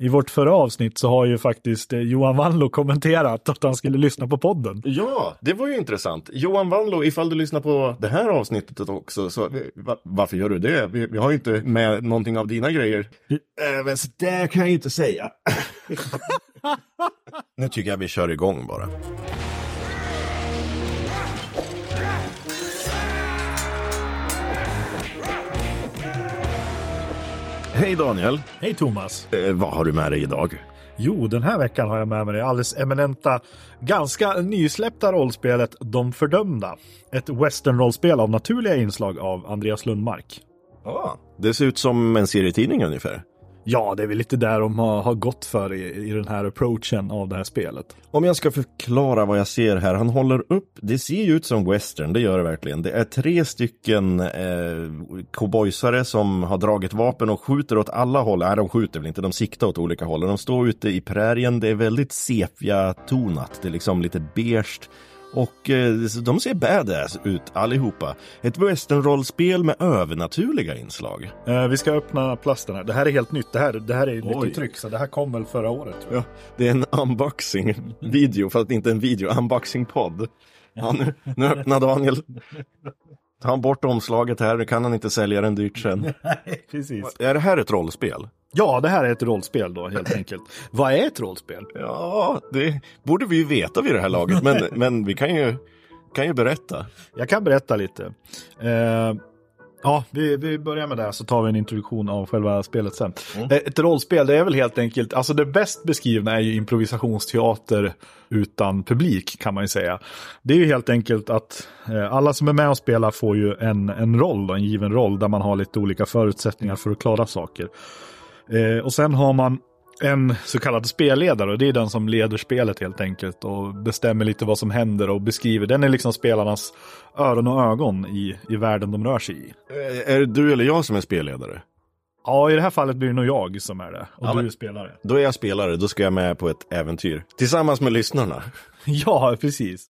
I vårt förra avsnitt så har ju faktiskt eh, Johan Wanlo kommenterat att han skulle lyssna på podden. Ja, det var ju intressant. Johan Wanlo, ifall du lyssnar på det här avsnittet också, så va, varför gör du det? Vi, vi, har ju inte med någonting av dina grejer. Äh, men så där kan jag ju inte säga. nu tycker jag vi kör igång bara. Hej Daniel! Hej Thomas! Eh, vad har du med dig idag? Jo, den här veckan har jag med mig det alldeles eminenta, ganska nysläppta rollspelet De fördömda. Ett westernrollspel av naturliga inslag av Andreas Lundmark. Ah, det ser ut som en serietidning ungefär. Ja, det är väl lite där de har, har gått för i, i den här approachen av det här spelet. Om jag ska förklara vad jag ser här. Han håller upp, det ser ju ut som western, det gör det verkligen. Det är tre stycken eh, cowboysare som har dragit vapen och skjuter åt alla håll. Nej, de skjuter väl inte, de siktar åt olika håll. De står ute i prärien, det är väldigt sepia-tonat. Det är liksom lite beige. Och eh, de ser badass ut allihopa. Ett westernrollspel med övernaturliga inslag. Eh, vi ska öppna plasten här. Det här är helt nytt. Det här, det här är nytt i tryck, så det här kom väl förra året. Ja, det är en unboxing-video, fast inte en video, unboxing-podd. Ja, nu, nu öppnar Daniel. Ta han bort omslaget här, nu kan han inte sälja den dyrt sen. Nej, precis. Är det här ett rollspel? Ja, det här är ett rollspel då helt enkelt. Vad är ett rollspel? Ja, det borde vi ju veta vid det här laget, men, men vi kan ju, kan ju berätta. Jag kan berätta lite. Eh, ja, vi, vi börjar med det så tar vi en introduktion av själva spelet sen. Mm. Ett rollspel, det är väl helt enkelt, alltså det bäst beskrivna är ju improvisationsteater utan publik kan man ju säga. Det är ju helt enkelt att eh, alla som är med och spelar får ju en, en roll, en given roll där man har lite olika förutsättningar för att klara saker. Eh, och sen har man en så kallad spelledare och det är den som leder spelet helt enkelt och bestämmer lite vad som händer och beskriver. Den är liksom spelarnas öron och ögon i, i världen de rör sig i. Eh, Är det du eller jag som är spelledare? Ja, i det här fallet blir det nog jag som är det och Ja, du är spelare. Då är jag spelare, då ska jag med på ett äventyr. Tillsammans med lyssnarna. Ja, precis.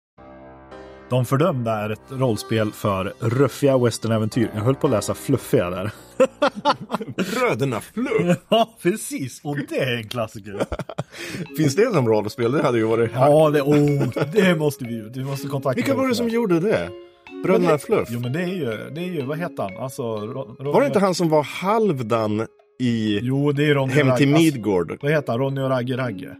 De fördömda är ett rollspel för ruffiga westernäventyr. Jag höll på att läsa fluffiga där. Bröderna Fluff! Ja, precis. Och det är en klassiker. Finns det som rollspel? Det hade ju varit... Ja, det, oh, det måste vi ju. Du måste kontakta Vilka var det som gjorde det? Bröderna Fluff? Jo, men det är ju, det är ju, vad heter han? Alltså, Ro- Var det inte han som var halvdan i Jo, det är Ronny Hem till Ragge. Alltså, Midgård? vad heter han? Ronny och Ragge Ragge?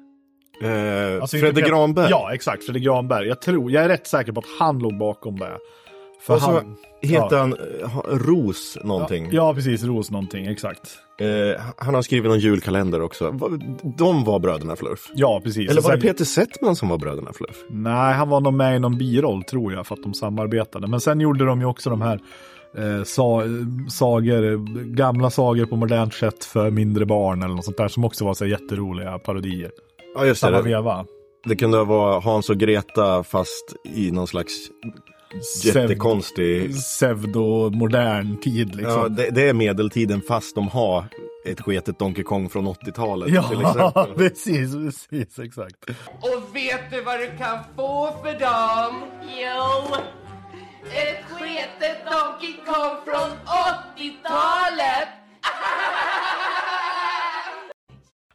Eh, Alltså, Fredde Granberg? Ja, exakt. Fredrik Granberg. Jag tror, jag är rätt säker på att han låg bakom det. För Och så han, heter ja. han eh, Ros någonting. Ja, precis. Ros någonting, exakt. Eh, han har skrivit någon julkalender också. De var Bröderna Fluff. Ja, precis. Eller var det Peter Settman som var Bröderna Fluff? Nej, han var nog med i någon biroll tror jag för att de samarbetade. Men sen gjorde de ju också de här eh, sa, sagor, gamla sagor på modernt sätt för mindre barn eller något sånt där som också var så jätteroliga parodier. Ja, just Samma det. veva. Det kunde vara Hans och Greta fast i någon slags jättekonstig... Pseudo-modern tid liksom. Ja, det, det är medeltiden fast de har ett sketet Donkey Kong från 80-talet till Ja, exempel. precis, precis, exakt. Och vet du vad du kan få för dem? Jo, Ett sketet Donkey Kong från 80-talet!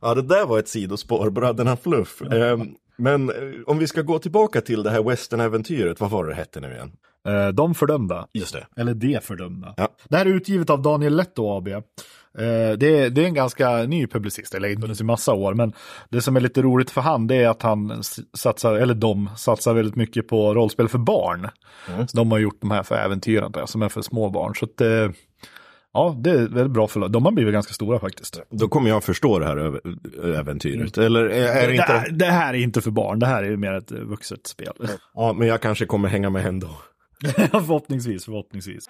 Ja, det där var ett sidospår, Bröderna Fluff. Ehm, men eh, om vi ska gå tillbaka till det här westernäventyret, vad var det hette nu igen? Eh, de fördömda. Just det. Eller De fördömda. Ja. Det här är utgivet av Daniel Letto AB. Eh, det, är, det är en ganska ny publicist, eller inte funnits i massa år, men det som är lite roligt för han det är att han satsar, eller de satsar väldigt mycket på rollspel för barn. Så de har gjort de här för äventyren där, som är för små barn. Så att, ja, det är väldigt bra för De har blivit ganska stora faktiskt. Då kommer jag förstå det här äventyret. Eller är, det Det, inte... här, det här är inte för barn, det här är mer ett vuxet spel. Ja, men jag kanske kommer hänga med ändå. förhoppningsvis, förhoppningsvis.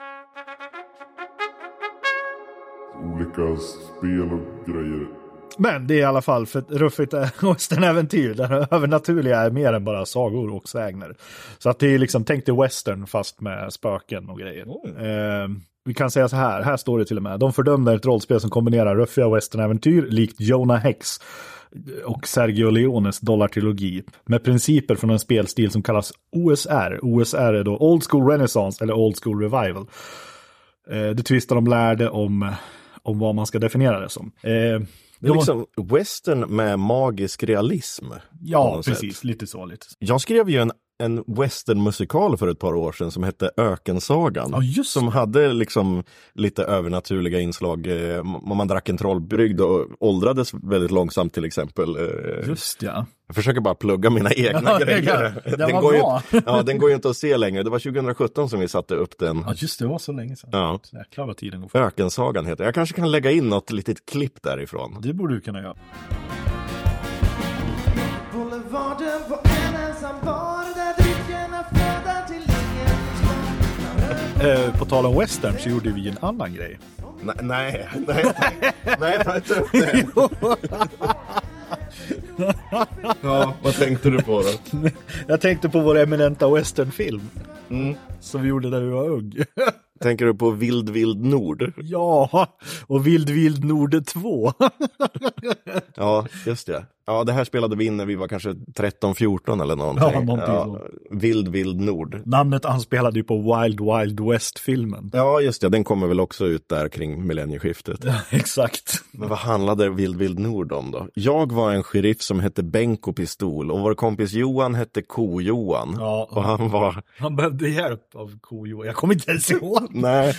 olika spel och grejer. Men det är i alla fall för ett ruffigt westernäventyr där det övernaturliga är mer än bara sagor och sägner. Så att det är liksom, tänk dig western fast med spöken och grejer. Eh, vi kan säga så här, här står det till och med. De fördömda är ett rollspel som kombinerar ruffiga westernäventyr likt Jonah Hex och Sergio Leones dollartrilogi med principer från en spelstil som kallas OSR. OSR är då Old School Renaissance eller Old School Revival. Eh, det tvistar de lärde om, om vad man ska definiera det som. Eh, Det är liksom western med magisk realism. Ja, sätt. precis. Lite så. Lite. Jag skrev ju en, en westernmusikal för ett par år sedan som hette Ökensagan. Just Som hade liksom lite övernaturliga inslag. Eh, man drack en trollbrygd och åldrades väldigt långsamt till exempel. Eh, Just ja. Jag försöker bara plugga mina egna Ja, grejer. det var går bra. Ju, ja, den går ju inte att se längre. Det var 2017 som vi satte upp den. Ja, just det. Det var så länge sedan. Ja. Jäklar vad tiden går fort. Ökensagan heter Jag kanske kan lägga in något litet klipp därifrån. Det borde du kunna göra. Eh, på tal om western så gjorde vi en annan grej. Nej, nej, nej, nej, ta inte upp det. Ja, vad tänkte du på då? Jag tänkte på vår eminenta westernfilm. Mm. Som vi gjorde när vi var ung. Tänker du på Vild Vild Nord? ja, och Vild Vild Nord 2. Ja, just det. Ja, det här spelade vi in när vi var kanske 13-14 eller någonting. Ja, någonting Vild Vild Nord. Namnet anspelade ju på Wild Wild West-filmen. Ja, just det. Den kommer väl också ut där kring millennieskiftet. Exakt. Men vad handlade Vild Vild Nord om då? Jag var en sheriff som hette Benko Pistol och vår kompis Johan hette Ko-Johan. Ja. Och han var, Han behövde hjälp av Kojo. Jag kommer inte ens ihåg. nej,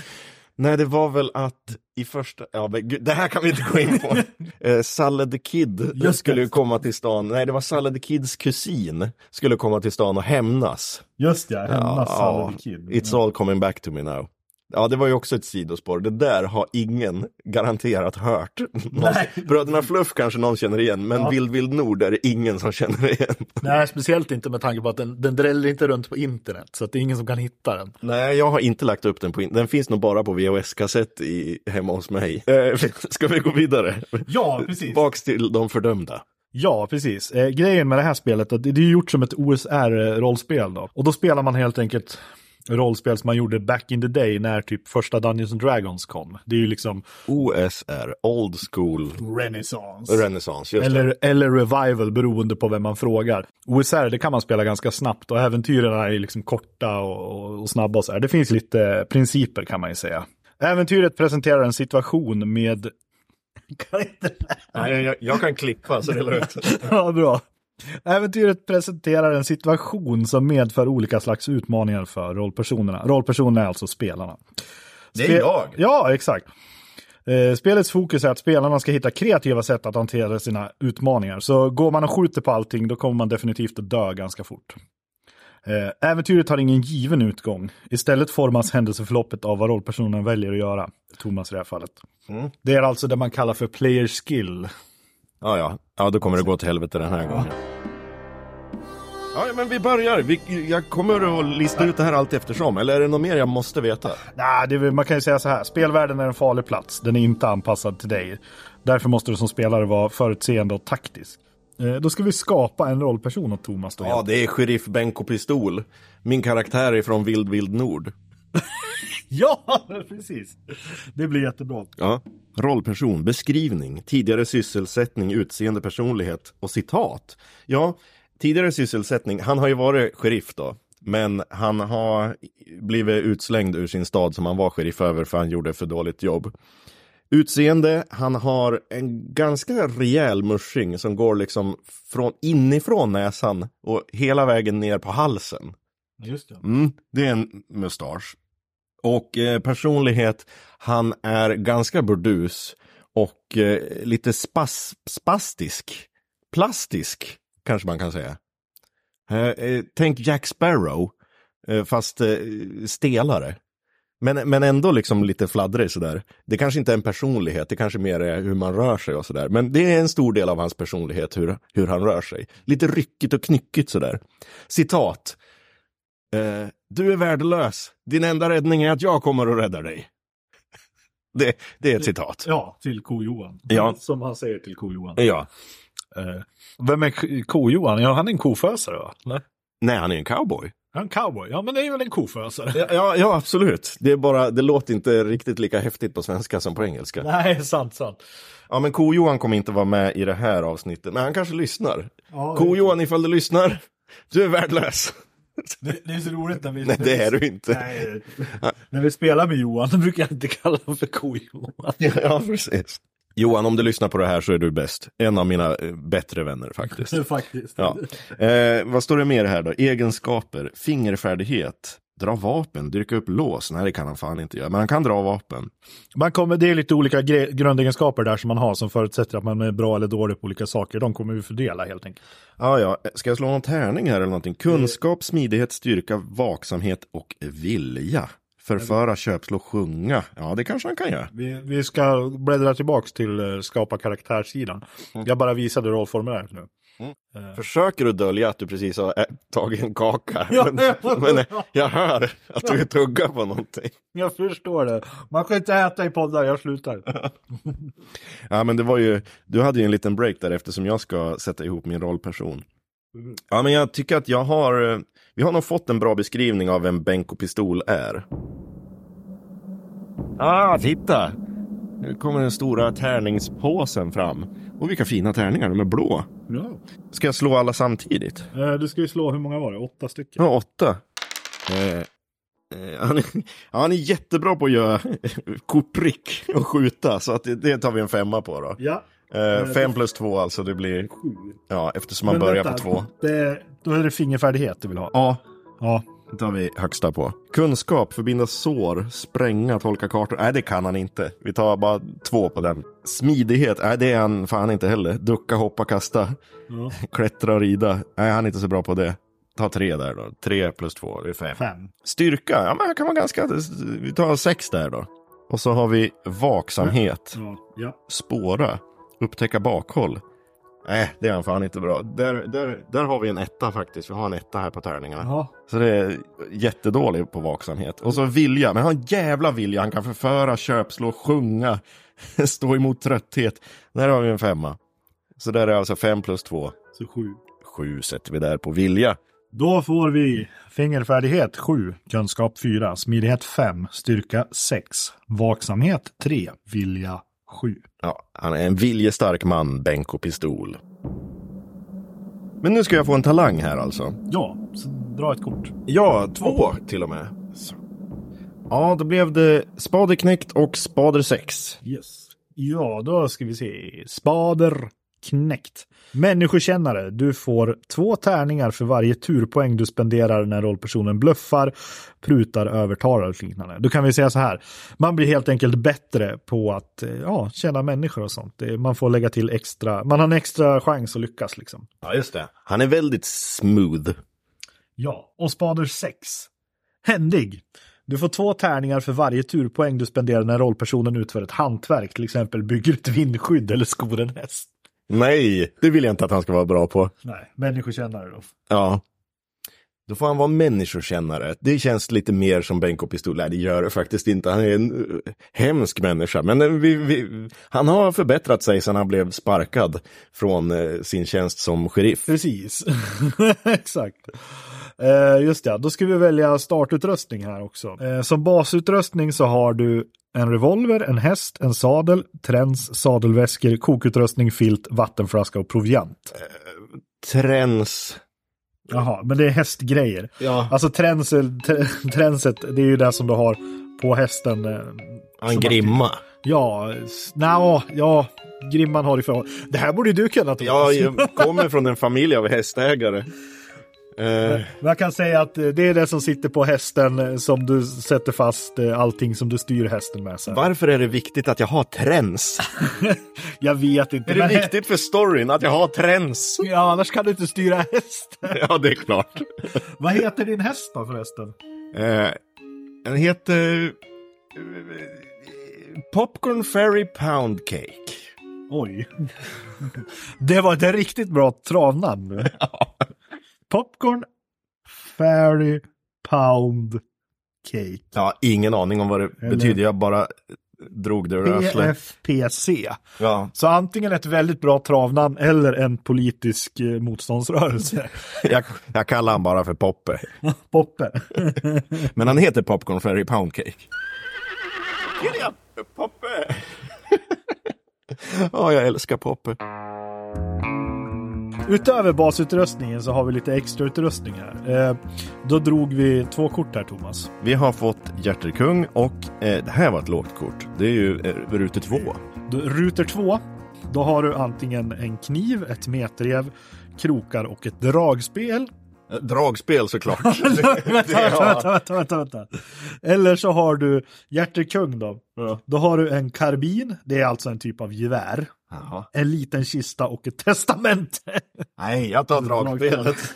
nej det var väl att i första, ja men gud, det här kan vi inte gå in på. eh, Salle the Kid Just skulle ju komma till stan, nej det var Salle the Kids kusin, skulle komma till stan och hämnas. Just ja, Hennas Ja, ja, Kid. It's all coming back to me now. Ja, det var ju också ett sidospår. Det där har ingen garanterat hört. Nej. Bröderna Fluff kanske någon känner igen, men Vild Vild Nord är det ingen som känner igen. Nej, speciellt inte med tanke på att den, den dräller inte runt på internet. Så att det är ingen som kan hitta den. Nej, jag har inte lagt upp den på in- Den finns nog bara på VHS-kassett i, hemma hos mig. Eh, ska vi gå vidare? Ja, precis. Tillbaks till de fördömda. Ja, precis. Eh, grejen med det här spelet det är gjort som ett OSR-rollspel då. Och då spelar man helt enkelt rollspel som man gjorde back in the day när typ första Dungeons and Dragons kom. Det är ju liksom OSR, Old School Renaissance. Renaissance. Just det. Eller, eller revival beroende på vem man frågar. OSR det kan man spela ganska snabbt och äventyren är liksom korta och, och, och snabba och så här. Det finns lite principer kan man ju säga. Äventyret presenterar en situation med... Kan inte... Nej, jag, jag kan klippa så det är lugnt. Ja, bra. Äventyret presenterar en situation som medför olika slags utmaningar för rollpersonerna. Rollpersonerna är alltså spelarna. Det är Spe- jag. Ja, exakt. Eh, Spelets fokus är att spelarna ska hitta kreativa sätt att hantera sina utmaningar. Så går man och skjuter på allting då kommer man definitivt att dö ganska fort. Eh, Äventyret har ingen given utgång. Istället formas händelseförloppet av vad rollpersonen väljer att göra. Thomas i det här fallet. Det är alltså det man kallar för player skill. Ja, ja. Ja, då kommer det gå till helvete den här gången. Ja, men vi börjar. Vi, jag kommer att lista ut det här allt eftersom. Eller är det något mer jag måste veta? Nej, det är, väl- man kan ju säga så här. Spelvärlden är en farlig plats. Den är inte anpassad till dig. Därför måste du som spelare vara förutseende och taktisk. Eh, då ska vi skapa en rollperson åt Thomas då. Ja, det är sheriff Benko Pistol. Min karaktär är från Vild Vild Nord. ja, precis. Det blir jättebra. Ja. Rollperson, beskrivning, tidigare sysselsättning, utseende, personlighet och citat. Ja, tidigare sysselsättning, han har ju varit sheriff då. Men han har blivit utslängd ur sin stad som han var sheriff över för han gjorde för dåligt jobb. Utseende, han har en ganska rejäl musching som går liksom från inifrån näsan och hela vägen ner på halsen. Just det. Mm, det är en mustasch. Och eh, personlighet, han är ganska burdus och eh, lite spas, spastisk. Plastisk, kanske man kan säga. Eh, eh tänk Jack Sparrow, eh, fast eh, stelare. Men, men ändå liksom lite fladdrig sådär. Det kanske inte är en personlighet, det kanske mer är hur man rör sig och sådär. Men det är en stor del av hans personlighet, hur, hur han rör sig. Lite ryckigt och knyckigt sådär. Citat. Eh, du är värdelös. Din enda räddning är att jag kommer och räddar dig. Det, det är ett citat. Ja, till Ko-Johan. Ja. Som han säger till Ko-Johan. Ja. Eh, vem är Ko-Johan? Ja, han är en kofösare va? Nej. Nej, han är en cowboy. Han är en cowboy. Ja, men det är väl en kofösare. Ja, ja, ja, absolut. Det är bara, det låter inte riktigt lika häftigt på svenska som på engelska. Nej, sant, sant. Ja, men Ko-Johan kommer inte vara med i det här avsnittet, men han kanske lyssnar. Ja, Ko-Johan, ifall du lyssnar, du är värdelös. Det, det är så roligt när vi... Nej, det är du inte. Nej, när vi spelar med Johan, då brukar jag inte kalla honom för Ko-Johan. Ja, precis. Johan, om du lyssnar på det här så är du bäst. En av mina eh, bättre vänner faktiskt. Faktiskt. Ja. Eh, vad står det mer här då? Egenskaper, fingerfärdighet, dra vapen, dyrka upp lås. Nej, det kan han fan inte göra, men han kan dra vapen. Man kommer, det är lite olika grundegenskaper där som man har som förutsätter att man är bra eller dålig på olika saker. De kommer vi fördela helt enkelt. Ja, ja, ska jag slå någon tärning här eller någonting? Kunskap, smidighet, styrka, vaksamhet och vilja. Förföra, köpslå, sjunga. Ja, det kanske han kan göra. Vi, vi ska bläddra tillbaks till uh, skapa karaktärssidan. Jag bara visade rollformuläret nu. Försöker du dölja att du precis har ä- tagit en kaka? Ja, men, ja. men eh, jag hör att du tuggar på någonting. Jag förstår det. Man kan inte äta i poddar, jag slutar. Ja, men det var ju, du hade ju en liten break där eftersom jag ska sätta ihop min rollperson. Ja, men jag tycker att jag har, eh, vi har nog fått en bra beskrivning av vem Benko Pistol är. Ah, titta! Nu kommer den stora tärningspåsen fram. Och vilka fina tärningar, de är blå. Ja. Ska jag slå alla samtidigt? Eh, Du ska ju slå, hur många var det? Åtta stycken? Ja, åtta. Eh, eh, han, är, han är jättebra på att göra koprick och skjuta, så att det, det tar vi en femma på då. Ja. Eh, fem plus två alltså, det blir, ja, eftersom man Men börjar vänta, på två. Det, då är det fingerfärdighet du vill ha. Ja, Ja. Det tar vi högsta på. Kunskap, förbinda sår, spränga, tolka kartor. Nej, det kan han inte. Vi tar bara två på den. Smidighet, nej det är han fan inte heller. Ducka, hoppa, kasta, Ja. klättra och rida. Nej, han är inte så bra på det. Ta tre där då. Tre plus två, det är fem. Fem. Styrka, ja men kan vara ganska, vi tar sex där då. Och så har vi vaksamhet, Ja. ja. spåra, upptäcka bakhåll. Nej, det är han fan inte bra. Där, där, där har vi en etta faktiskt. Vi har en etta här på tärningarna. Jaha. Så det är jättedålig på vaksamhet. Och så vilja, men han har en jävla vilja. Han kan förföra, köpslå, sjunga, stå emot trötthet. Där har vi en femma. Så där är alltså fem plus två. Så sju. Sju sätter vi där på vilja. Då får vi fingerfärdighet 7, kunskap 4, smidighet 5, styrka 6, vaksamhet 3, vilja 7. Ja, han är en viljestark man, Benko Pistol. Men nu ska jag få en talang här alltså. Ja, så dra ett kort. Ja, två till och med. Så. Ja, då blev det Spaderknäckt och Spader 6. Yes. Ja, då ska vi se. Spader knäckt. Människokännare. Du får två tärningar för varje turpoäng du spenderar när rollpersonen bluffar, prutar, övertalar och liknande. Då kan vi säga så här. Man blir helt enkelt bättre på att eh, ja, känna människor och sånt. Man får lägga till extra. Man har en extra chans att lyckas liksom. Ja, just det. Han är väldigt smooth. Ja, och spader 6. Händig. Du får två tärningar för varje turpoäng du spenderar när rollpersonen utför ett hantverk, till exempel bygger ett vindskydd eller skor en häst. Nej, det vill jag inte att han ska vara bra på. Nej, människokännare då. Ja. Då får han vara människokännare. Det känns lite mer som Benko Pistol. Nej, det gör det faktiskt inte. Han är en uh, hemsk människa. Men uh, vi, vi, han har förbättrat sig sedan han blev sparkad från uh, sin tjänst som sheriff. Precis, exakt. Eh, just det, då ska vi välja startutrustning här också. Eh, som basutrustning så har du en revolver, en häst, en sadel, träns, sadelväskor, kokutrustning, filt, vattenflaska och proviant. Träns. Jaha, men det är hästgrejer. Ja. Alltså tränsel, tr- tränset, det är ju det som du har på hästen. eh, En grimma. att- Ja, nja, ja, grimman har i för... Det här borde ju du kunna. Ja, jag kommer från en familj av hästägare. Eh, Jag kan säga att eh, det är det som sitter på hästen eh, som du sätter fast eh, allting som du styr hästen med. Så. varför är det viktigt att jag har träns? Jag vet inte. Är det men- viktigt för storyn att jag har träns? Ja, annars kan du inte styra hästen. Ja, det är klart. Vad heter din häst då förresten? Eh, den heter... Popcorn Fairy Pound Cake. Oj. Det var ett riktigt bra travnamn. Popcorn Fairy Pound Cake. Ja, ingen aning om vad det Eller- betyder. Jag bara drog det ur. PFPC. Ja, Så antingen ett väldigt bra travnamn eller en politisk eh, motståndsrörelse. jag, jag kallar han bara för Poppe. Poppe. Men han heter Popcorn Fairy Pound Cake. Gillian! Poppe! Ja, jag älskar Poppe. Utöver basutrustningen så har vi lite extra utrustning här. Eh, då drog vi två kort här Thomas. Vi har fått Hjärterkung och eh, det här var ett lågt kort. Det är ju eh, rute två. Då, ruter 2, då har du antingen en kniv, ett metrev, krokar och ett dragspel. Eh, Dragspel såklart. vänta, vänta, vänta, vänta, vänta, vänta. Eller så har du hjärtekung då. Ja. Då har du en karbin, det är alltså en typ av gevär. Jaha. En liten kista och ett testament. Nej, jag tar dragspelet.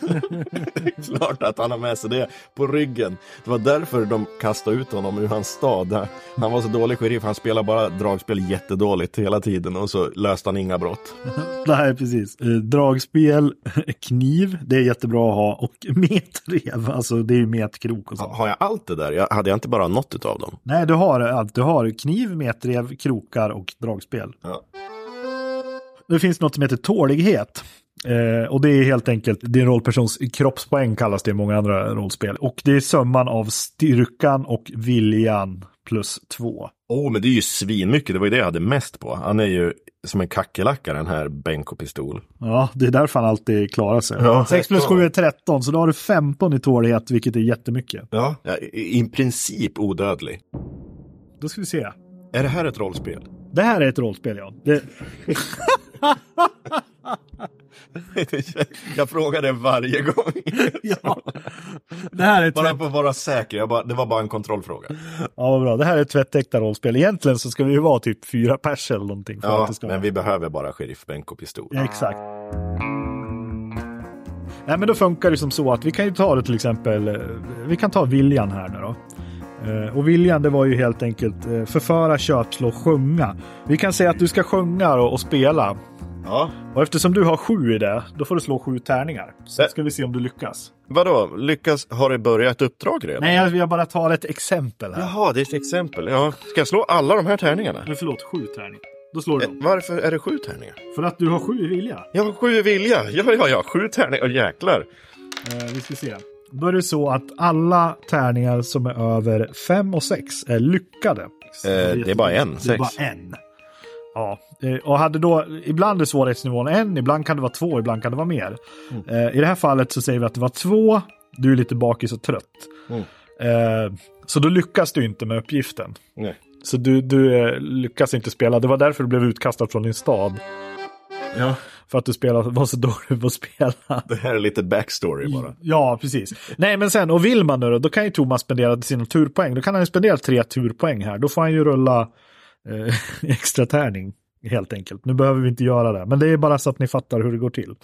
det är klart att han har med sig det på ryggen. Det var därför de kastade ut honom ur hans stad. Han var så dålig sheriff, han spelade bara dragspel jättedåligt hela tiden och så löste han inga brott. Nej, precis. Eh, Dragspel, kniv, det är jättebra att ha. Och metrev, alltså det är ju metkrok och så. Har jag allt det där? Jag, hade jag inte bara något utav dem? Nej, du har allt. Du har kniv, metrev, krokar och dragspel. Ja. Det finns något som heter tålighet. Eh, och det är helt enkelt din rollpersons kroppspoäng kallas det i många andra rollspel. Och det är summan av styrkan och viljan plus två. Åh, oh, men det är ju svinmycket. Det var ju det jag hade mest på. Han är ju som en kackerlacka den här Benko Pistol. Ja, det är därför han alltid klarar sig. Ja, 6 plus 13. 7 är 13, så då har du 15 i tålighet, vilket är jättemycket. Ja. I, I princip odödlig. Då ska vi se. Är det här ett rollspel? Det här är ett rollspel, ja. Det, jag frågar det varje gång. ja. Det här är Bara för att vara säker. Bara, det var bara en kontrollfråga. Ja, vad bra. Det här är ett tvättäkta rollspel. Egentligen så ska vi ju vara typ fyra pers eller någonting. För Ja, att det ska men vara... vi behöver bara sheriff Benko Pistol. Ja, exakt. Nej, men då funkar det som så att vi kan ju ta det till exempel. eh, Vi kan ta viljan här nu då. Eh, Och viljan det var ju helt enkelt eh, förföra, köpslå, sjunga. Vi kan säga att du ska sjunga och, och spela. Ja. Och eftersom du har sju i det, då får du slå sju tärningar. Så Ä- ska vi se om du lyckas. Vadå, lyckas, har det börjat uppdrag redan? Nej, jag, jag bara tar ett exempel här. Jaha, det är ett exempel. Ja. Ska jag slå alla de här tärningarna? Men förlåt, sju tärningar. Då slår du dem. Varför är det sju tärningar? För att du har sju i vilja. Jag har sju vilja. Ja, ja, ja. Sju tärningar. Åh, jäklar. Eh, vi ska se. Då är det så att alla tärningar som är över 5 och 6 är lyckade. Eh, det är bara en, Det är sex. bara en. Ja, eh, och hade då, ibland är svårighetsnivån en, ibland kan det vara två, ibland kan det vara mer. Mm. Eh, I det här fallet så säger vi att det var två, du är lite bakis och trött. Mm. Eh, så då lyckas du inte med uppgiften. Nej. Så du, du lyckas inte spela, det var därför du blev utkastad från din stad. Ja. För att du spelade, var så dålig på att spela. Det här är lite backstory bara. Ja, precis. Nej, men sen, och vill man nu då, då kan ju Thomas spendera sina turpoäng. Då kan han ju spendera tre turpoäng här. Då får han ju rulla eh, extra tärning, helt enkelt. Nu behöver vi inte göra det, men det är bara så att ni fattar hur det går till.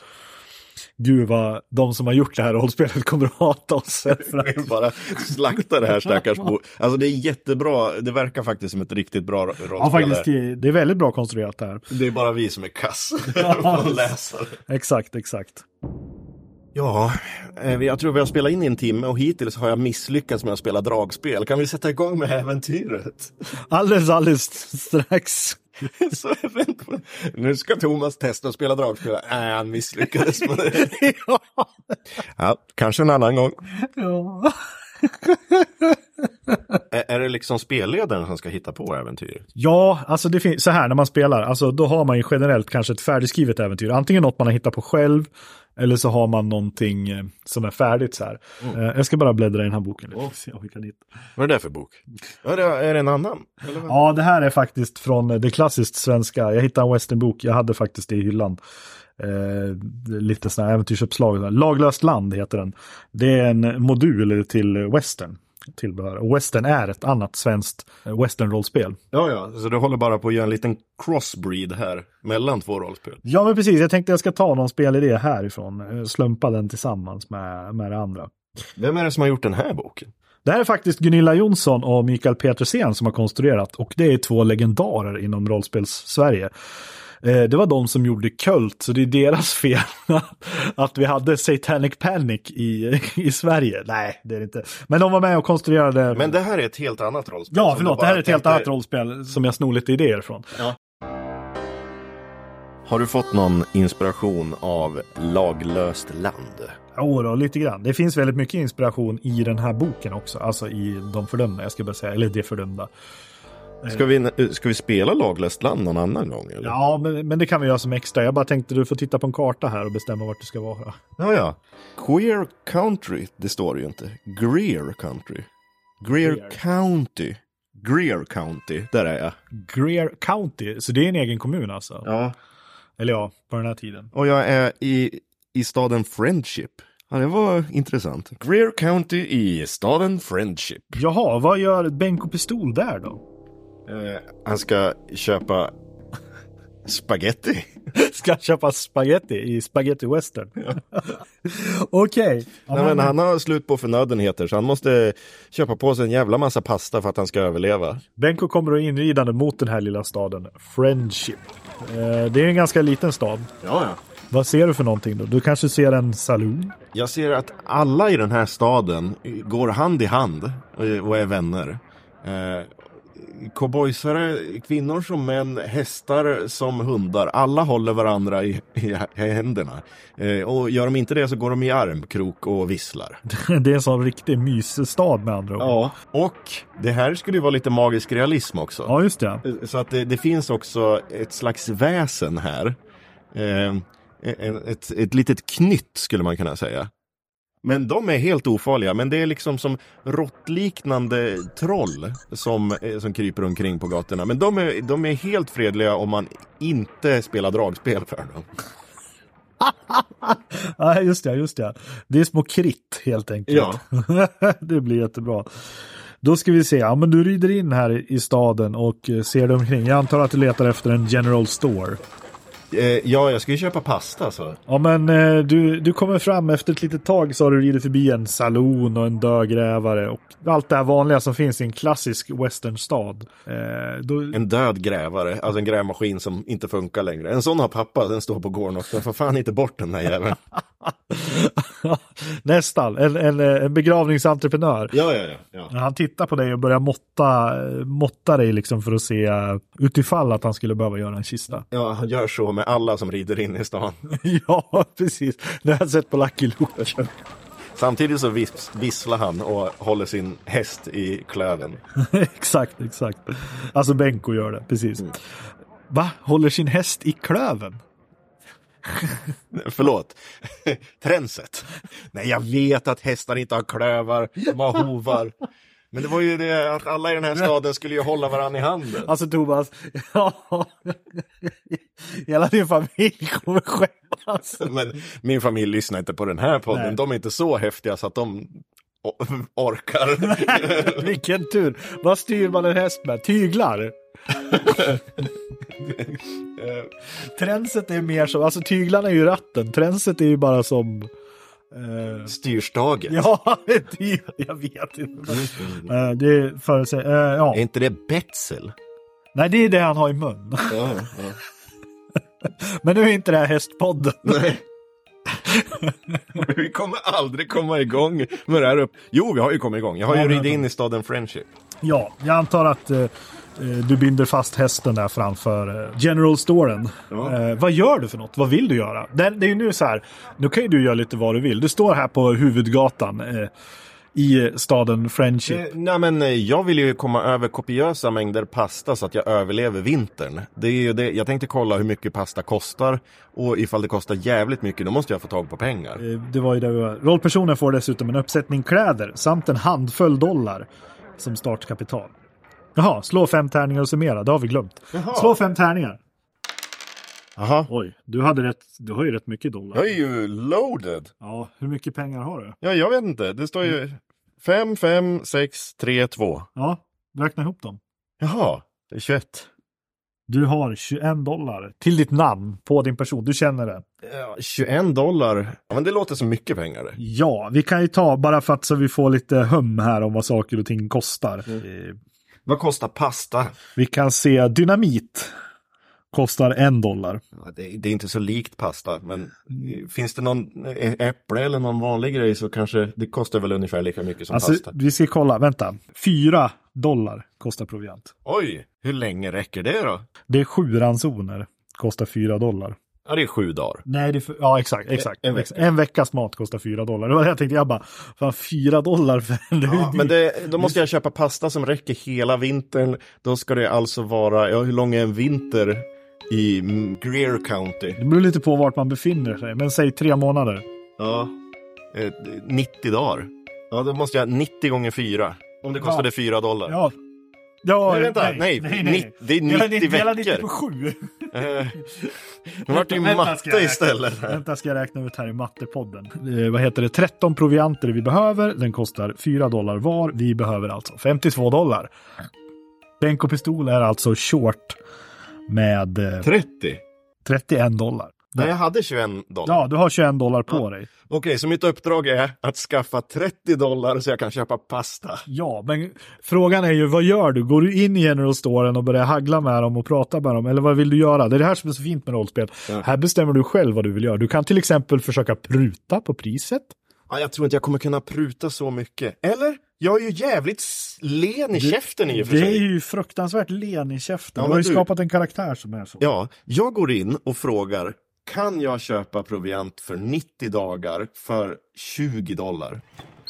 Gud vad de som har gjort det här rollspelet kommer att hata oss. För att, bara slakta det här stackars bo. Alltså det är jättebra. Det verkar faktiskt som ett riktigt bra rollspel. ja, faktiskt, det är väldigt bra konstruerat det här. Det är bara vi som är kass. Läsare. Exakt, exakt. Ja, eh, jag tror vi har spelat in i en timme och hittills har jag misslyckats med att spela dragspel. Kan vi sätta igång med äventyret? Alldeles, alldeles strax. Så vänt på- nu ska Thomas testa att spela dragspel. Nej, han misslyckades med det. ja. Ja, kanske en annan gång. ja. Är, är det liksom spelledaren som ska hitta på äventyr? Ja, alltså det finns så här när man spelar, alltså då har man ju generellt kanske ett färdigskrivet äventyr. Antingen något man har hittat på själv eller så har man någonting eh, som är färdigt så här. Eh, Jag ska bara bläddra i den här boken. lite, se om vi kan hitta. Vad är det för bok? Ja, det är det en annan? Ja, det här är faktiskt från det klassiskt svenska. Jag hittade en westernbok, jag hade faktiskt det i hyllan. Eh, lite sådana här äventyrsuppslag. Laglöst land heter den. Det är en modul till western. Tillbehör. Western är ett annat svenskt eh, western-rollspel. Ja, ja, så du håller bara på att göra en liten crossbreed här mellan två rollspel. Ja, men precis. Jag tänkte jag ska ta någon spelidé härifrån. eh, Slumpa den tillsammans med, med det andra. Vem är det som har gjort den här boken? Det här är faktiskt Gunilla Jonsson och Mikael Petersen som har konstruerat. Och det är två legendarer inom rollspels-Sverige. Eh, Det var de som gjorde Kult, så det är deras fel att vi hade Satanic Panic i, i Sverige. Nej, det är det inte. Men de var med och konstruerade... Men det här är ett helt annat rollspel. ja, förlåt, det här är ett helt tänkte- annat rollspel som jag snor lite idéer från. Har du fått någon inspiration av Laglöst land? Jo då, lite grann. Det finns väldigt mycket inspiration i den här boken också. Alltså i De fördömda, jag ska bara säga. Eller Det fördömda. Ska vi, ska vi spela Laglöst land någon annan gång? Eller? Ja, men, men det kan vi göra som extra. Jag bara tänkte du får titta på en karta här och bestämma vart du ska vara. ja, ja. Queer Country, det står ju inte. Greer Country. Greer Greer. County. Greer County, där är jag. Greer County, så det är en egen kommun alltså? Ja. Eller ja, på den här tiden. Och jag är i, i staden Friendship. Ja, det var intressant. Greer County i staden Friendship. Jaha, vad gör Benko Pistol där då? Eh, han ska köpa spaghetti. Ska köpa spaghetti i spaghetti western? Okej. Nej, men han har slut på förnödenheter så han måste köpa på sig en jävla massa pasta för att han ska överleva. Benko kommer då inridande mot den här lilla staden Friendship. Eh, det är en ganska liten stad. Ja, ja. Vad ser du för någonting då? Du kanske ser en saloon? Jag ser att alla i den här staden går hand i hand och och är vänner. Eh, cowboysare, kvinnor som män, hästar som hundar. Alla håller varandra i, i, i händerna. Eh, och gör de inte det så går de i armkrok och visslar. Det är en sån riktig mysstad med andra ord. Ja, och det här skulle ju vara lite magisk realism också. Ja, just det. Så att det, det finns också ett slags väsen här. Eh, ett, ett litet knytt skulle man kunna säga. Men de är helt ofarliga, men det är liksom som råttliknande troll som, eh, som kryper omkring på gatorna. Men de är, de är helt fredliga om man inte spelar dragspel för dem. Ja, just det, just det. Det är små kritt helt enkelt. Ja. det blir jättebra. Då ska vi se, ja men du rider in här i- staden och eh, ser dig omkring. Jag antar att du letar efter en general store. Eh, ja, jag ska ju köpa pasta så. Ja men eh, du, du kommer fram efter ett litet tag så har du ridit förbi en saloon och en dödgrävare och allt det här vanliga som finns i en klassisk westernstad. Eh, då, En död grävare, alltså en grävmaskin som inte funkar längre. En sån har pappa, den står på gården också. Jag får fan inte bort den där jäveln. Nästan, en, en, en begravningsentreprenör. Ja, ja, ja. ja. Han tittar på dig och börjar måtta, måtta dig liksom för att se utifall att han skulle behöva göra en kista. Ja, han gör så med alla som rider in i stan. ja, precis. Det har jag sett på Lucky Luke. Samtidigt så vis visslar han och håller sin häst i klöven. exakt, exakt. Alltså Benko gör det, precis. Va? Håller sin häst i klöven? Förlåt. Tränset. Nej, jag vet att hästar inte har klövar, de har hovar. Men det var ju det att alla i den här staden skulle ju hålla varandra i handen. Alltså Thomas, ja. Hela din familj kommer skämmas. Men min familj lyssnar inte på den här podden. Nej. De är inte så häftiga så att de orkar. Vilken tur. Vad styr man en häst med? Tyglar? Tränset är mer som, alltså tyglarna är ju ratten. Tränset är ju bara som... Eh, Styrstaget. ja, typ, jag vet inte. Eh, det är för sig, eh, ja. Är inte det Betzel? Nej, det är det han har i mun. Ja, ja. Men nu är inte det här hästpodden. Nej. vi kommer aldrig komma igång med det här upp. Jo, vi har ju kommit igång. Jag har ju ridit in i staden Friendship. Ja, jag antar att du binder fast hästen där framför eh, General Storen. Eh, vad gör du för något? Vad vill du göra? Det, är ju nu så här, nu kan ju du göra lite vad du vill. Du står här på huvudgatan eh, i staden Friendship. Eh, nej, men eh, jag vill ju komma över kopiösa mängder pasta så att jag överlever vintern. Det är ju det. Jag tänkte kolla hur mycket pasta kostar och ifall det kostar jävligt mycket då måste jag få tag på pengar. Eh, Det var ju det vi var. Rollpersonen får dessutom en uppsättning kläder samt en handfull dollar som startkapital. Jaha, slå fem tärningar och summera. Det har vi glömt. Slå fem tärningar. Jaha. Oj, du, hade rätt, du har ju rätt mycket dollar. Jag är ju loaded. Ja, hur mycket pengar har du? Ja, jag vet inte. Det står ju 5, 5, 6, 3, 2. Ja, räkna ihop dem. Jaha, det är 21. Du har 21 dollar till ditt namn på din person. Du känner det. Ja, 21 dollar. Ja, men det låter som mycket pengar. Ja, vi kan ju ta bara för att så vi får lite hum här om vad saker och ting kostar. Eh, Vad kostar pasta? Vi kan se dynamit. Kostar en dollar. Ja, det, det är inte så likt pasta, men finns det någon äpple eller någon vanlig grej så kanske det kostar väl ungefär lika mycket som Alltså, pasta. vi ska kolla. Vänta. Fyra dollar kostar proviant. Oj, hur länge räcker det då? Det är sju ransoner. Kostar fyra dollar. Ja, det är sju dagar. Nej, det är för, ja exakt. exakt. En- en exakt. en veckas mat kostar fyra dollar. Det var det jag tänkte. Jag bara, fan fyra dollar för en Ja, men det, då måste jag köpa pasta som räcker hela vintern. Då ska det alltså vara, ja hur lång är en vinter i Greer County? Det beror lite på vart man befinner sig. Men säg tre månader. Ja, eh, 90 dagar. Ja, då måste jag 90 gånger 4. Om det kostade 4 dollar. Ja, Ja, Nej, vänta. Nej, nitt- det är 90 Dela 90 veckor. på 7. Nu vart det ju matte istället. Vänta, ska jag räkna ut här i mattepodden. Eh, vad heter det? 13 provianter vi behöver. Den kostar 4 dollar var. Vi behöver alltså 52 dollar. Bänk och pistol är alltså short med eh, 30? 31 dollar. Nej, jag hade 21 dollar. Ja, du har 21 dollar på dig. Okej, så mitt uppdrag är att skaffa 30 dollar så jag kan köpa pasta. Ja, men frågan är ju vad gör du? Går du in i General Storen och börjar haggla med dem och prata med dem? Eller vad vill du göra? Det är det här som är så fint med rollspel. Här bestämmer du själv vad du vill göra. Du kan till exempel försöka pruta på priset. Ja, jag tror inte jag kommer kunna pruta så mycket. Eller? Jag är ju jävligt len i käften i och för Det är sig. ju fruktansvärt len i käften. Ja, du har ju skapat en karaktär som är så. Ja, jag går in och frågar kan jag köpa proviant för 90 dagar för 20 dollar?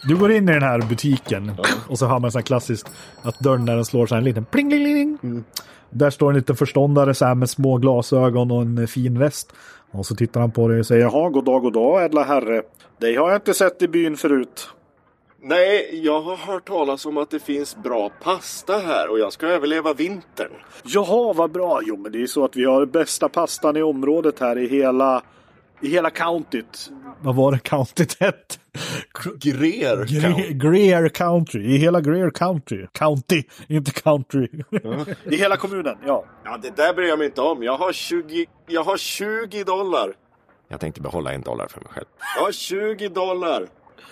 Du går in i den här butiken och så har man så här klassiskt att dörren när den slår så här en liten pling, pling, pling. Mm. Där står en liten förståndare så här med små glasögon och en fin väst. Och så tittar han på dig och säger jaha, god dag, god dag, ädla herre. Dig har jag inte sett i byn förut. Nej, jag har hört talas om att det finns bra pasta här och jag ska överleva vintern. Jaha, vad bra. Jo, men det är ju så att vi har bästa pastan i området här i hela, i hela countyt. Vad var det countyt hette? Greer. Gre- Greer County, i hela Greer County. County, inte country. I hela kommunen, ja. Ja, det där bryr jag mig inte om. Jag har 20, jag har 20 dollar. Jag tänkte behålla en dollar för mig själv. Jag har 20 dollar.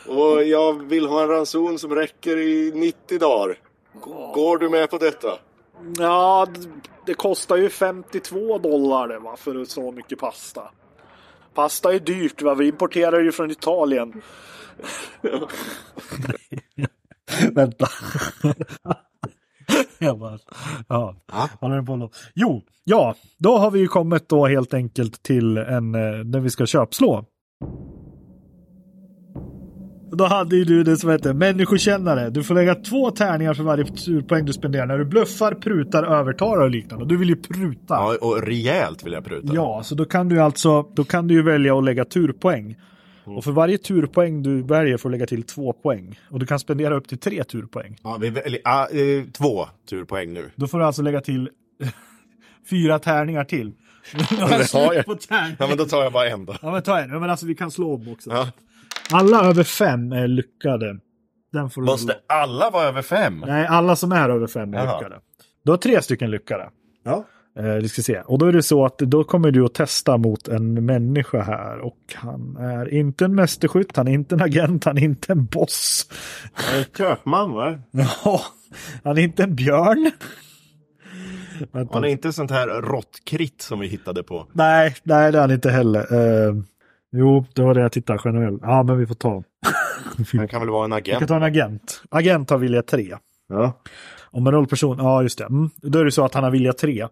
Och jag vill ha en ranson som räcker i 90 dagar. Går du med på detta? Ja, det kostar ju 52 dollar det, va, för så mycket pasta. Pasta är dyrt, va? vi importerar ju från Italien. Vänta. Jag bara, ja, håller den på nå- Jo, ja, då har vi ju kommit då helt enkelt till en, eh, när vi ska köpslå. Då hade ju du det som heter människokännare. Du får lägga två tärningar för varje turpoäng du spenderar. När du bluffar, prutar, övertar och liknande. Du vill ju pruta. Ja, och rejält vill jag pruta. Ja, så då kan du alltså då kan du ju välja att lägga turpoäng. Och för varje turpoäng du väljer får du lägga till två poäng. Och du kan spendera upp till tre turpoäng. Ja, vi väljer, ah, eh, två turpoäng nu. Då får du alltså lägga till fyra tärningar till. det har jag. Ja, men då tar jag bara en då. Ja men ta en. Ja, men alltså vi kan slå om också. Ja. Alla över fem är lyckade. Den får du Måste alla vara över fem? Nej, alla som är över fem är Jaha. lyckade. Du har tre stycken lyckade. Ja. Eh, vi ska se. Och då är det så att då kommer du att testa mot en människa här. Och han är inte en mästerskytt, han är inte en agent, han är inte en boss. Köpman, va? Ja, han är inte en björn. Vänta. Han är inte sånt här råttkritt som vi hittade på. Nej, nej det är han inte heller. Eh, jo, det var det jag tittade generellt. Ja, men vi får ta. Han kan väl vara en Vi kan agent? ta en agent. Agent har vilja tre. Ja. Om en rollperson, ja just det. Mm. Då är det så att han har vilja tre.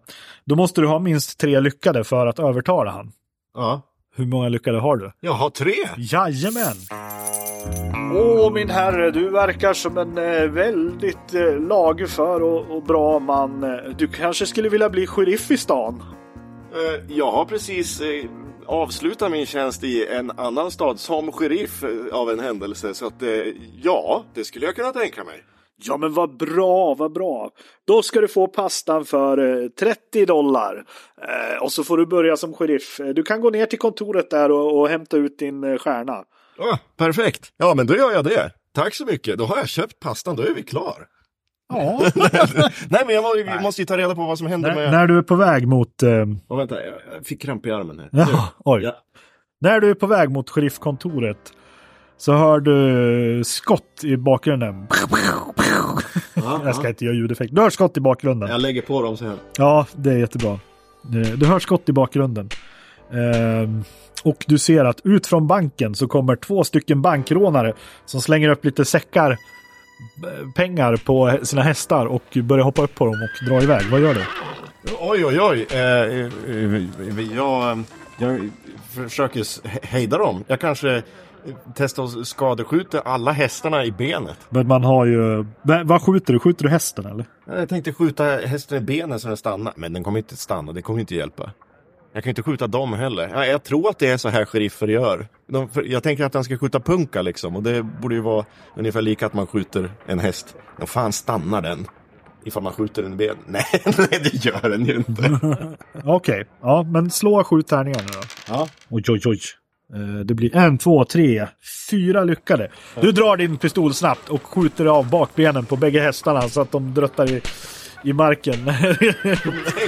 Då måste du ha minst tre lyckade för att övertala han. ja. Hur många lyckade har du? Jag har tre! Jajamän! Åh min herre, du verkar som en eh, väldigt eh, lagför och, och bra man. Eh, Du kanske skulle vilja bli sheriff i stan? Eh, Jag har precis avslutat min tjänst i en annan stad som sheriff eh, av en händelse. Så att eh, ja, det skulle jag kunna tänka mig. Ja men vad bra, vad bra. Då ska du få pastan för eh, 30 dollar. Eh, och så får du börja som sheriff. Du kan gå ner till kontoret där och, och hämta ut din stjärna. Ah, perfekt! Ja, men då gör jag det. Tack så mycket. Då har jag köpt pastan, då är vi klar. Ja. Nej, men jag må, måste ju ta reda på vad som händer när, med... när du är på väg mot... Eh, Oh, vänta, jag fick kramp i armen här. ja, oj. Ja. När du är på väg mot sheriffkontoret så hör du skott i bakgrunden. Jag ska inte göra ljudeffekt. Du hör skott i bakgrunden. Jag lägger på dem så här. Ja, det är jättebra. Eh, Du hör skott i bakgrunden. Ehm, och du ser att ut från banken så kommer två stycken bankrånare som slänger upp lite säckar eh, pengar på sina hästar och börjar hoppa upp på dem och dra iväg. Vad gör du? Oj, oj, oj. Eh, eh, eh, jag, jag försöker hejda dem. Jag kanske eh, testar att skadeskjuta alla hästarna i benet. Men man har ju... Va- Vad skjuter du? Skjuter du hästen eller? Jag tänkte skjuta hästen i benet så den stannar. Men den kommer inte stanna, det kommer inte hjälpa. Jag kan inte skjuta dem heller. Ja, Jag tror att det är så här sheriffer gör. De, jag tänker att den ska skjuta punka liksom. Och det borde ju vara ungefär lika att man skjuter en häst. Och fan stannar den? Ifall man skjuter den i ben. Nej, nej det gör den ju inte. Okej, ja men slå sju tärningar nu då. Ja. Oj, oj, oj. Eh, Det blir en, två, tre, fyra lyckade. Du drar din pistol snabbt och skjuter av bakbenen på bägge hästarna så att de dröttar i, i marken. Nej,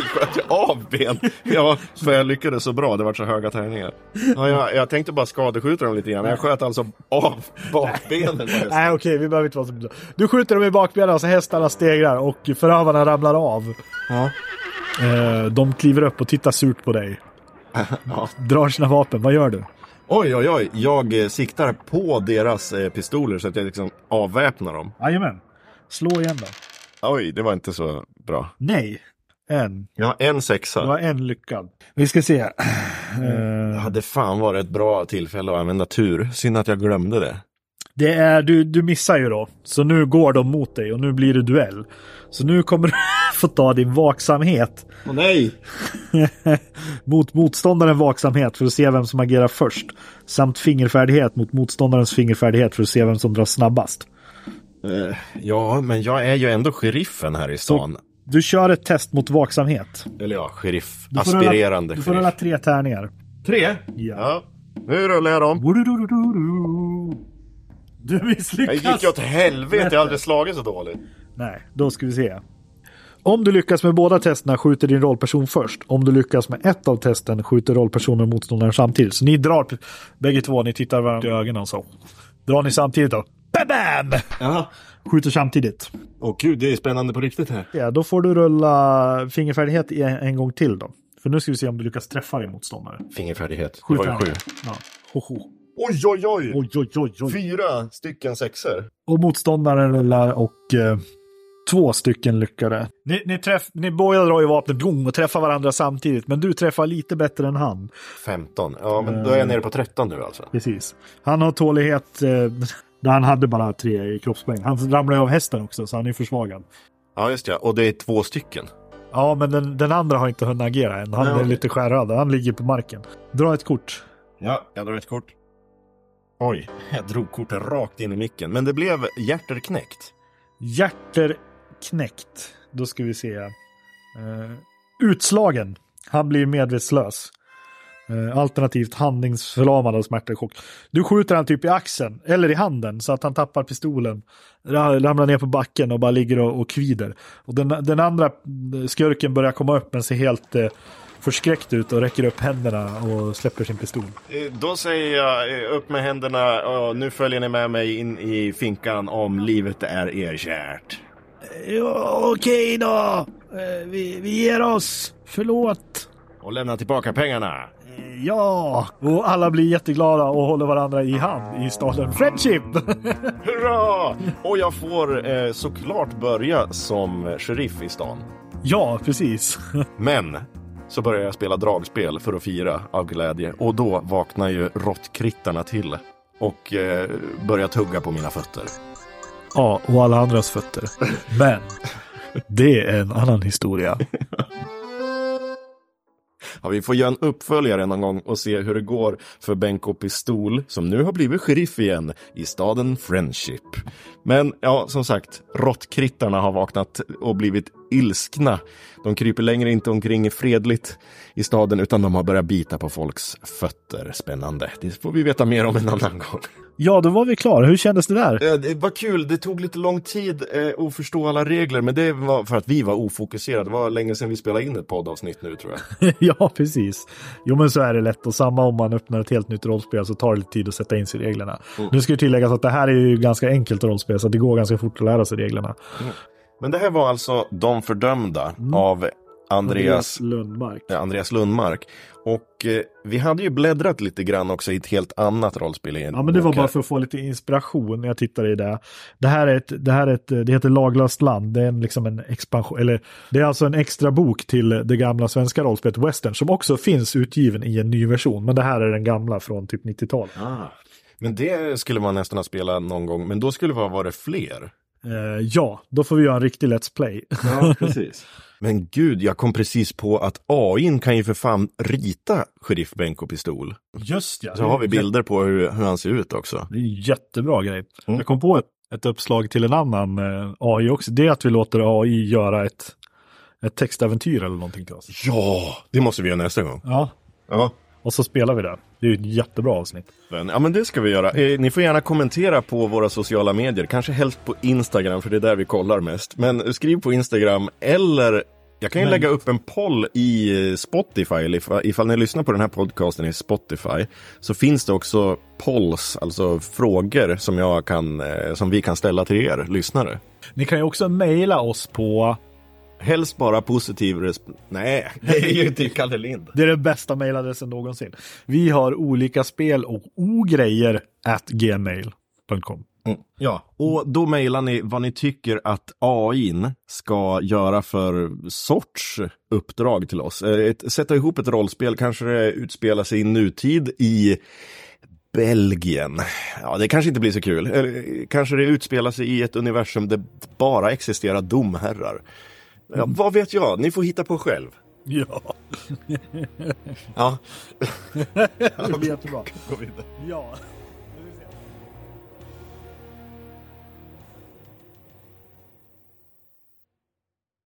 sköt jag av ben? Ja, för jag lyckades så bra. Det var så höga tärningar. Ja, jag, jag tänkte bara skadeskjuta dem lite grann. Men jag sköt alltså av bakbenen. Nej, okej, vi behöver inte vara så... Du skjuter dem i bakbenen så hästarna stegrar och förövarna ramlar av. Ja. Eh, De kliver upp och tittar surt på dig. Ja. Drar sina vapen. Vad gör du? Oj, oj, oj. Jag eh, siktar på deras eh, pistoler så att jag liksom avväpnar dem. Jajamän. Slå igen då. Oj, det var inte så bra. Nej. En. Har en Du sexa. har en lyckad. Vi ska se. Det Eh, hade fan varit ett bra tillfälle att använda tur. Synd att jag glömde det. Det är, du, du missar ju då. Så nu går de mot dig och nu blir det duell. Så nu kommer du få ta din vaksamhet Åh nej! mot motståndaren vaksamhet för att se vem som agerar först. Samt fingerfärdighet mot motståndarens fingerfärdighet för att se vem som drar snabbast. Eh, ja, men jag är ju ändå sheriffen här i stan. Du kör ett test mot vaksamhet. Eller ja, sheriff. Du Aspirerande rulla, Du får rulla tre tärningar. Tre? Ja. Nu rullar jag dem. Du Jag misslyckas. gick ju åt helvete, jag har aldrig slagit så dåligt. Nej, då ska vi se. Om du lyckas med båda testerna skjuter din rollperson först. Om du lyckas med ett av testen skjuter rollpersonen och motståndaren samtidigt. Så ni drar bägge två, ni tittar varandra i ögonen så. Drar ni samtidigt då? Bam, bam! Ja. Skjuter samtidigt. Åh gud, det är spännande på riktigt här. Ja, då får du rulla fingerfärdighet en, en gång till då. För nu ska vi se om du lyckas träffa din motståndare. Fingerfärdighet. Sju Det var ju sju. Ja. Ho, ho. Oj, oj, oj! Oj, oj, oj, oj. Fyra stycken sexer. Och motståndaren rullar och eh, två stycken lyckade. Ni, ni, träff, ni båda drar ju vapnet boom, och träffar varandra samtidigt. Men du träffar lite bättre än han. 15. Ja, men då är jag nere på 13 nu alltså. Precis. Han har tålighet eh, där han hade bara tre i kroppspoäng. Han ramlar ju av hästen också så han är försvagad. Ja, just ja. Och det är två stycken. Ja, men den, den andra har inte hunnit agera än. Han Nej, är okej. lite skärrad. Han ligger på marken. Dra ett kort. Ja, jag drar ett kort. Oj, jag drog kortet rakt in i micken. Men det blev hjärterknäckt. Hjärter knäckt. Då ska vi se. Eh, utslagen. Han blir medvetslös. Eh, alternativt handlingsförlamad av smärta och chock. Du skjuter han typ i axeln eller i handen så att han tappar pistolen. ra- Ramlar ner på backen och bara ligger och, och kvider. Och den, den andra eh, skurken börjar komma upp men ser helt eh, förskräckt ut och räcker upp händerna och släpper sin pistol. Eh, Då säger jag upp med händerna och nu följer ni med mig in i finkan om livet är er kärt. Ja, okej då. Vi, vi ger oss. Förlåt. Och lämna tillbaka pengarna. Ja, och alla blir jätteglada och håller varandra i hand i staden Friendship. Hurra! Och jag får eh, såklart börja som sheriff i stan. ja, precis. Men så börjar jag spela dragspel för att fira av glädje. Och då vaknar ju råttkrittarna till. Och eh, börjar tugga på mina fötter. Ja, och alla andras fötter. Men det är en annan historia. Ja, vi får göra en uppföljare någon gång och se hur det går för Benko Pistol, som nu har blivit sheriff igen, i staden Friendship. Men ja, som sagt, råttkrittarna har vaknat och blivit ilskna. De kryper längre inte omkring fredligt i staden, utan de har börjat bita på folks fötter. Spännande. Det får vi veta mer om en annan gång. Ja, då var vi klara. Hur kändes det där? Det var kul, det tog lite lång tid eh, att förstå alla regler, men det var för att vi var ofokuserade. Det var länge sedan vi spelade in ett poddavsnitt nu tror jag. ja, precis. Jo, men så är det lätt. Och samma om man öppnar ett helt nytt rollspel så tar det lite tid att sätta in sig i reglerna. Nu ska ju tilläggas att det här är ju ganska enkelt rollspel, så det går ganska fort att lära sig reglerna. Men det här var alltså De fördömda av Andreas, Lundmark. eh, Andreas Lundmark. Och eh, vi hade ju bläddrat lite grann också i ett helt annat rollspel. Ja, men det var bara för att få lite inspiration när jag tittade i det. Det här är ett, det här är ett, det heter Laglöst land. Det är en, liksom en expansion, eller det är alltså en extra bok till det gamla svenska rollspelet Western som också finns utgiven i en ny version. Men det här är den gamla från typ 90-talet. Ah. Men det skulle man nästan ha spelat någon gång, men då skulle det vara fler. Eh, ja, då får vi göra en riktig Let's Play. Ja, precis. Men gud, jag kom precis på att AI kan ju för fan rita Sheriff Benko Pistol. Just ja. Så har vi bilder på hur, hur han ser ut också. Det är en jättebra grej. Jag kom på ett ett uppslag till en annan eh, AI också. Det är att vi låter AI göra ett, ett textäventyr eller någonting till oss. Ja, det måste vi göra nästa gång. Ja, Ja. Och så spelar vi det. Det är ju ett jättebra avsnitt. Ja men det ska vi göra. Eh, ni får gärna kommentera på våra sociala medier, kanske helst på Instagram för det är där vi kollar mest. Men skriv på Instagram eller jag kan ju Men- lägga upp en poll i eh, Spotify, eller ifall, ifall ni lyssnar på den här podcasten i Spotify, så finns det också polls, alltså frågor som, jag kan, eh, som vi kan ställa till er lyssnare. Ni kan ju också mejla oss på, Helst bara positiv respons. Nej, det är ju till Kalle Lind. det är den bästa mejladressen någonsin. Vi har olika spel och ogrejer at gmail.com. Ja, och då mejlar ni vad ni tycker att AIn ska göra för sorts uppdrag till oss. Eh, Ett, sätta ihop ett rollspel, kanske det utspelar sig i nutid i Belgien. Ja, det kanske inte blir så kul. Eller, kanske det utspelar sig i ett universum där bara existerar domherrar. Ja, vad vet jag? Ni får hitta på själv. Ja, Ja. det blir jättebra. Gå vidare. Ja.